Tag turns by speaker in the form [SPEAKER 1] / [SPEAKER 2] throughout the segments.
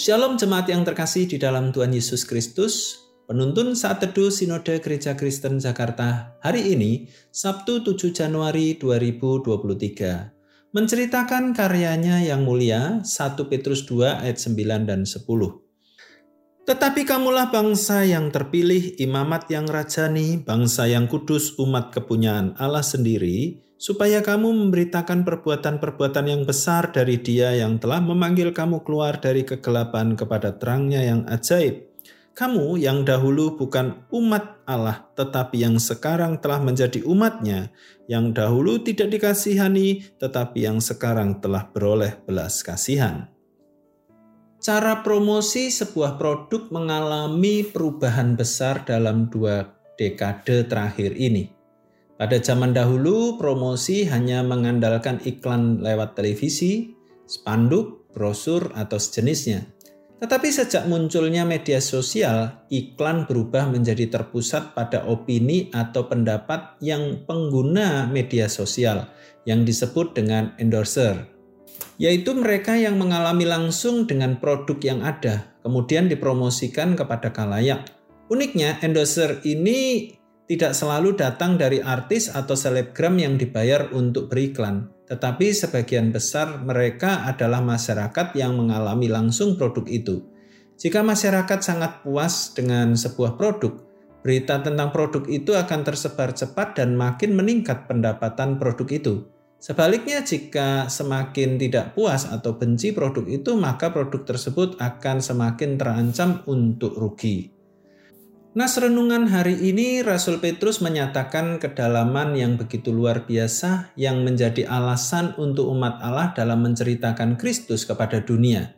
[SPEAKER 1] Shalom jemaat yang terkasih di dalam Tuhan Yesus Kristus. Penuntun saat teduh Sinode Gereja Kristen Jakarta hari ini, Sabtu 7 Januari 2023, menceritakan karyanya yang mulia 1 Petrus 2 ayat 9 dan 10. Tetapi kamulah bangsa yang terpilih, imamat yang rajani, bangsa yang kudus, umat kepunyaan Allah sendiri, supaya kamu memberitakan perbuatan-perbuatan yang besar dari Dia yang telah memanggil kamu keluar dari kegelapan kepada terangnya yang ajaib. Kamu yang dahulu bukan umat Allah, tetapi yang sekarang telah menjadi umatnya, yang dahulu tidak dikasihani, tetapi yang sekarang telah beroleh belas kasihan. Cara promosi sebuah produk mengalami perubahan besar dalam dua dekade terakhir ini. Pada zaman dahulu, promosi hanya mengandalkan iklan lewat televisi, spanduk, brosur, atau sejenisnya. Tetapi sejak munculnya media sosial, iklan berubah menjadi terpusat pada opini atau pendapat yang pengguna media sosial yang disebut dengan endorser, yaitu mereka yang mengalami langsung dengan produk yang ada, kemudian dipromosikan kepada kalayak. Uniknya, endorser ini tidak selalu datang dari artis atau selebgram yang dibayar untuk beriklan, tetapi sebagian besar mereka adalah masyarakat yang mengalami langsung produk itu. Jika masyarakat sangat puas dengan sebuah produk, berita tentang produk itu akan tersebar cepat dan makin meningkat pendapatan produk itu. Sebaliknya, jika semakin tidak puas atau benci produk itu, maka produk tersebut akan semakin terancam untuk rugi. Nas renungan hari ini Rasul Petrus menyatakan kedalaman yang begitu luar biasa yang menjadi alasan untuk umat Allah dalam menceritakan Kristus kepada dunia.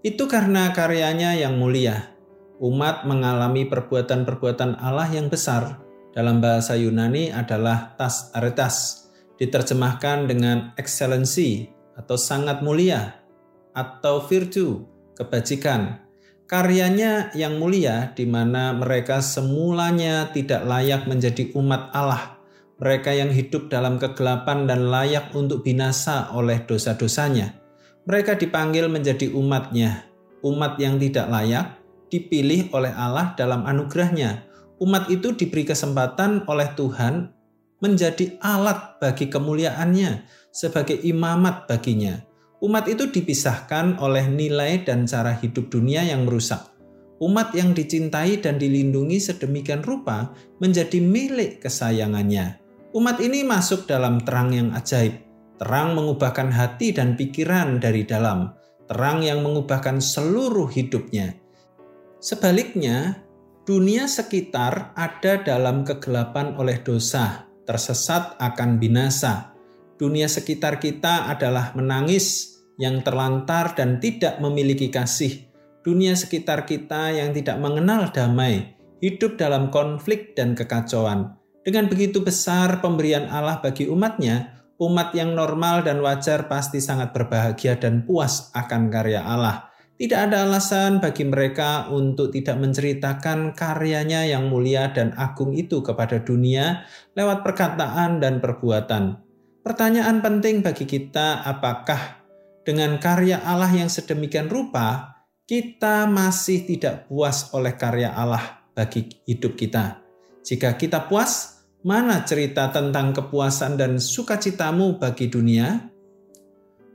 [SPEAKER 1] Itu karena karyanya yang mulia. Umat mengalami perbuatan-perbuatan Allah yang besar. Dalam bahasa Yunani adalah tas aretas, diterjemahkan dengan excellency atau sangat mulia atau virtue, kebajikan, karyanya yang mulia di mana mereka semulanya tidak layak menjadi umat Allah. Mereka yang hidup dalam kegelapan dan layak untuk binasa oleh dosa-dosanya. Mereka dipanggil menjadi umatnya. Umat yang tidak layak dipilih oleh Allah dalam anugerahnya. Umat itu diberi kesempatan oleh Tuhan menjadi alat bagi kemuliaannya sebagai imamat baginya umat itu dipisahkan oleh nilai dan cara hidup dunia yang merusak. Umat yang dicintai dan dilindungi sedemikian rupa menjadi milik kesayangannya. Umat ini masuk dalam terang yang ajaib. Terang mengubahkan hati dan pikiran dari dalam. Terang yang mengubahkan seluruh hidupnya. Sebaliknya, dunia sekitar ada dalam kegelapan oleh dosa, tersesat akan binasa. Dunia sekitar kita adalah menangis, yang terlantar dan tidak memiliki kasih, dunia sekitar kita yang tidak mengenal damai, hidup dalam konflik dan kekacauan. Dengan begitu besar pemberian Allah bagi umatnya, umat yang normal dan wajar pasti sangat berbahagia dan puas akan karya Allah. Tidak ada alasan bagi mereka untuk tidak menceritakan karyanya yang mulia dan agung itu kepada dunia lewat perkataan dan perbuatan. Pertanyaan penting bagi kita, apakah dengan karya Allah yang sedemikian rupa, kita masih tidak puas oleh karya Allah bagi hidup kita. Jika kita puas, mana cerita tentang kepuasan dan sukacitamu bagi dunia?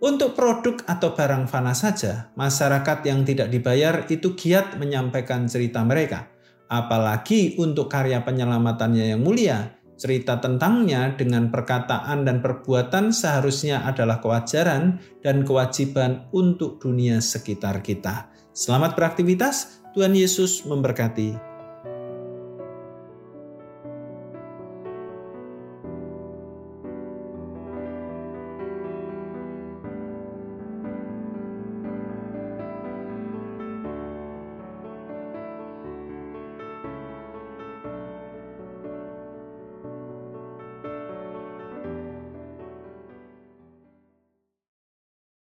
[SPEAKER 1] Untuk produk atau barang fana saja, masyarakat yang tidak dibayar itu giat menyampaikan cerita mereka. Apalagi untuk karya penyelamatannya yang mulia, Cerita tentangnya dengan perkataan dan perbuatan seharusnya adalah kewajaran dan kewajiban untuk dunia sekitar kita. Selamat beraktivitas, Tuhan Yesus memberkati.